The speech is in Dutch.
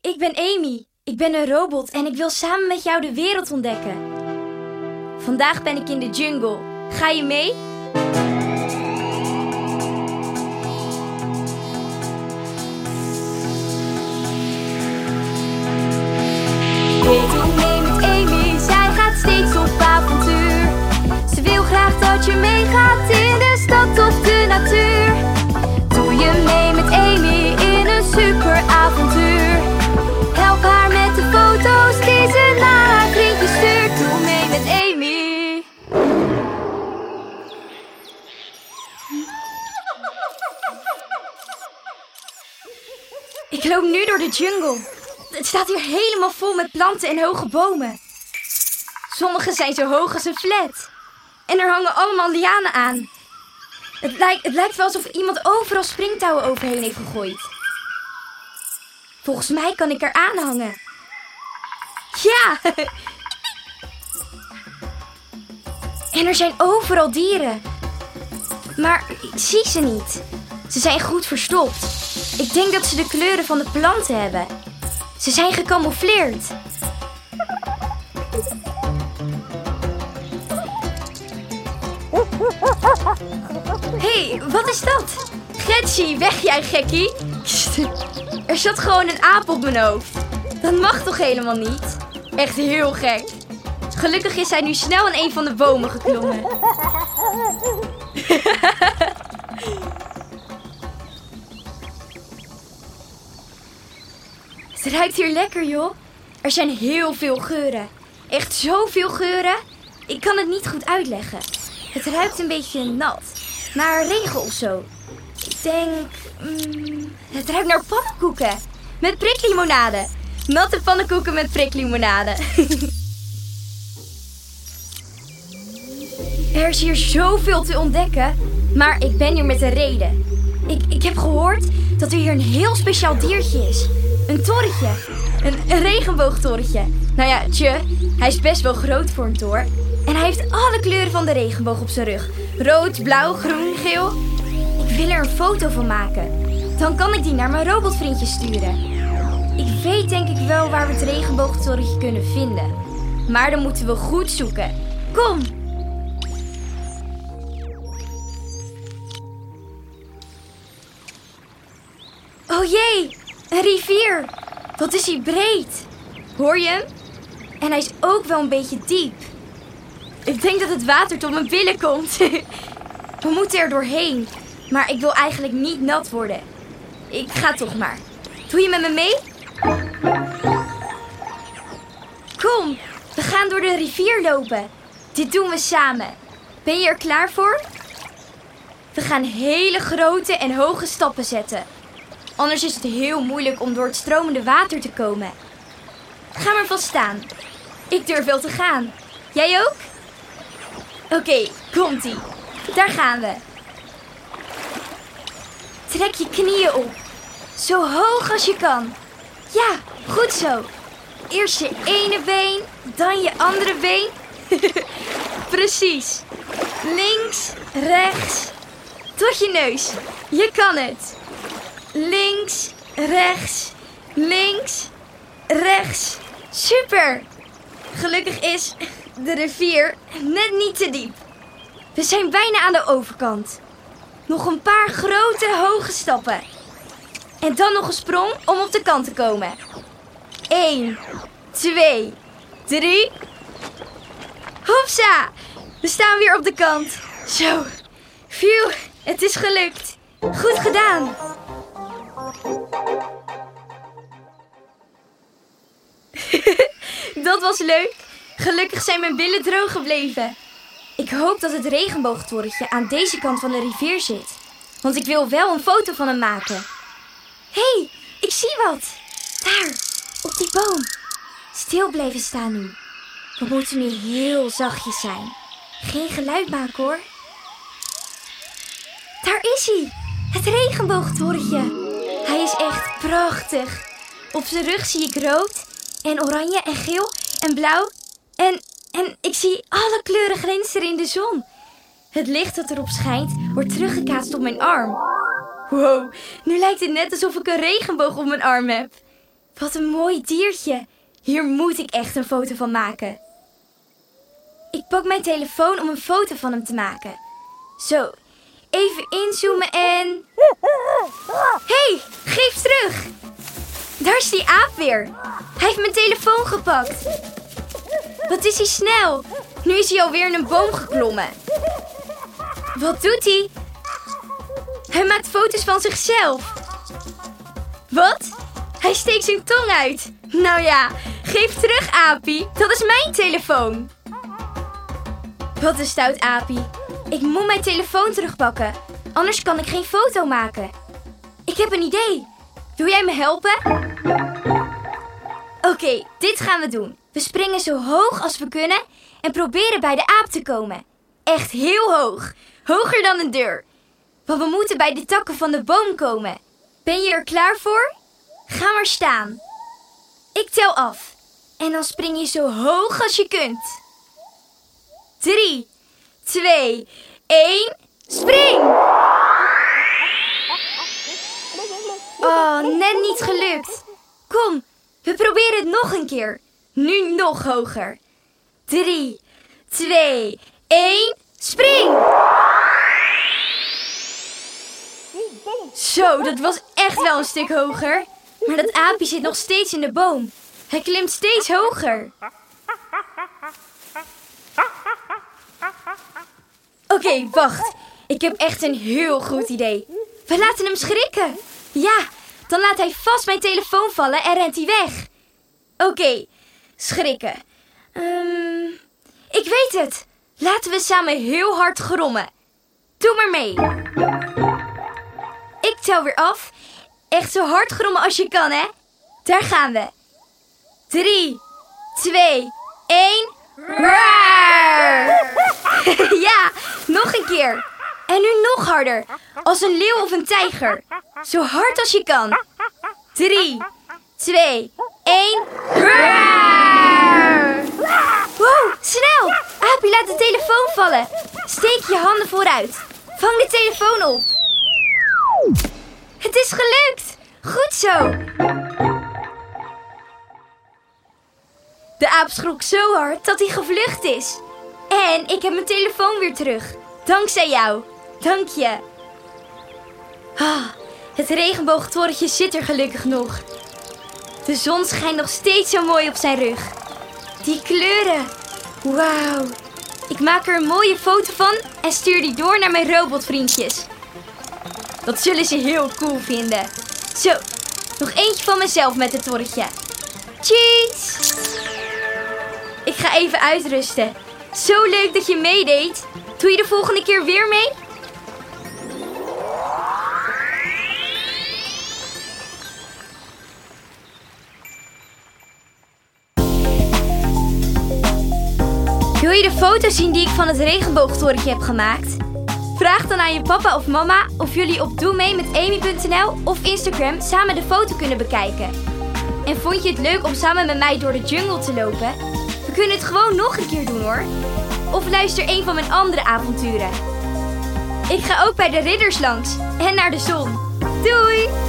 Ik ben Amy. Ik ben een robot en ik wil samen met jou de wereld ontdekken. Vandaag ben ik in de jungle. Ga je mee? Jungle. Het staat hier helemaal vol met planten en hoge bomen. Sommige zijn zo hoog als een flat. En er hangen allemaal lianen aan. Het lijkt, het lijkt wel alsof iemand overal springtouwen overheen heeft gegooid. Volgens mij kan ik er aanhangen. Ja! En er zijn overal dieren. Maar ik zie ze niet. Ze zijn goed verstopt. Ik denk dat ze de kleuren van de planten hebben. Ze zijn gecamoufleerd. Hé, hey, wat is dat? Getsie, weg jij gekkie. Er zat gewoon een aap op mijn hoofd. Dat mag toch helemaal niet? Echt heel gek. Gelukkig is hij nu snel in een van de bomen geklommen. Het ruikt hier lekker, joh. Er zijn heel veel geuren. Echt zoveel geuren. Ik kan het niet goed uitleggen. Het ruikt een beetje nat. Naar regen of zo. Ik denk... mm, het ruikt naar pannenkoeken. Met priklimonade. Natte pannenkoeken met priklimonade. er is hier zoveel te ontdekken. Maar ik ben hier met een reden. Ik, ik heb gehoord dat er hier een heel speciaal diertje is. Een torretje. Een, een. Nou ja, tje, hij is best wel groot voor een tor. En hij heeft alle kleuren van de regenboog op zijn rug. Rood, blauw, groen, geel. Ik wil er een foto van maken. Dan kan ik die naar mijn robotvriendje sturen. Ik weet denk ik wel waar we het regenboogtorretje kunnen vinden. Maar dan moeten we goed zoeken. Kom! Oh jee, een rivier. Wat is hij breed. Hoor je hem? En hij is ook wel een beetje diep. Ik denk dat het water tot mijn billen komt. We moeten er doorheen. Maar ik wil eigenlijk niet nat worden. Ik ga toch maar. Doe je met me mee? Kom, we gaan door de rivier lopen. Dit doen we samen. Ben je er klaar voor? We gaan hele grote en hoge stappen zetten. Anders is het heel moeilijk om door het stromende water te komen. Ga maar vast staan. Ik durf wel te gaan. Jij ook? Oké, komt-ie. Daar gaan we. Trek je knieën op. Zo hoog als je kan. Ja, goed zo. Eerst je ene been, dan je andere been. Precies. Links, rechts, tot je neus. Je kan het. Links, rechts, links, rechts. Super! Gelukkig is de rivier net niet te diep. We zijn bijna aan de overkant. Nog een paar grote, hoge stappen. En dan nog een sprong om op de kant te komen. 1, 2, 3. Hopsa! We staan weer op de kant. Zo. Phew, het is gelukt. Goed gedaan. Dat was leuk. Gelukkig zijn mijn billen droog gebleven. Ik hoop dat het regenboogtorentje aan deze kant van de rivier zit. Want ik wil wel een foto van hem maken. Hé, hey, ik zie wat. Daar, op die boom. Stil blijven staan nu. We moeten nu heel zachtjes zijn. Geen geluid maken hoor. Daar is hij. Het regenboogtorentje. Hij is echt prachtig. Op zijn rug zie ik rood en oranje en geel en blauw. En, en ik zie alle kleuren glinsteren in de zon. Het licht dat erop schijnt wordt teruggekaatst op mijn arm. Wow, nu lijkt het net alsof ik een regenboog op mijn arm heb. Wat een mooi diertje. Hier moet ik echt een foto van maken. Ik pak mijn telefoon om een foto van hem te maken. Zo, even inzoomen en... hey, geef terug! Daar is die aap weer. Hij heeft mijn telefoon gepakt. Wat is hij snel? Nu is hij alweer in een boom geklommen. Wat doet hij? Hij maakt foto's van zichzelf. Wat? Hij steekt zijn tong uit. Nou ja, geef terug, Apie. Dat is mijn telefoon. Wat een stout, Apie. Ik moet mijn telefoon terugpakken. Anders kan ik geen foto maken. Ik heb een idee. Wil jij me helpen? Oké, dit gaan we doen. We springen zo hoog als we kunnen en proberen bij de aap te komen. Echt heel hoog. Hoger dan een deur. Want we moeten bij de takken van de boom komen. Ben je er klaar voor? Ga maar staan. Ik tel af. En dan spring je zo hoog als je kunt. 3, 2, 1, spring! Niet gelukt. Kom, we proberen het nog een keer. Nu nog hoger. 3, 2, 1, spring! Zo, dat was echt wel een stuk hoger. Maar dat aapje zit nog steeds in de boom. Hij klimt steeds hoger. Oké, wacht. Ik heb echt een heel goed idee. We laten hem schrikken. Ja, dan laat hij vast mijn telefoon vallen en rent hij weg. Oké, schrikken. Ehm, ik weet het. Laten we samen heel hard grommen. Doe maar mee. Ik tel weer af. Echt zo hard grommen als je kan, hè? Daar gaan we. 3, 2, 1. ja, nog een keer. En nu nog harder. Als een leeuw of een tijger. Zo hard als je kan. 3, 2, 1. Wow, snel! Aapie, laat de telefoon vallen. Steek je handen vooruit. Vang de telefoon op. Het is gelukt. Goed zo. De aap schrok zo hard dat hij gevlucht is. En ik heb mijn telefoon weer terug. Dankzij jou. Dank je. Ah, het regenboogtorentje zit er gelukkig nog. De zon schijnt nog steeds zo mooi op zijn rug. Die kleuren. Wauw. Ik maak er een mooie foto van en stuur die door naar mijn robotvriendjes. Dat zullen ze heel cool vinden. Zo, nog eentje van mezelf met het torretje. Cheese! Ik ga even uitrusten. Zo leuk dat je meedeed. Doe je de volgende keer weer mee? Foto's zien die ik van het regenboogtorentje heb gemaakt? Vraag dan aan je papa of mama of jullie op doe mee met Amy.nl of Instagram samen de foto kunnen bekijken. En vond je het leuk om samen met mij door de jungle te lopen? We kunnen het gewoon nog een keer doen hoor. Of luister een van mijn andere avonturen. Ik ga ook bij de ridders langs en naar de zon. Doei!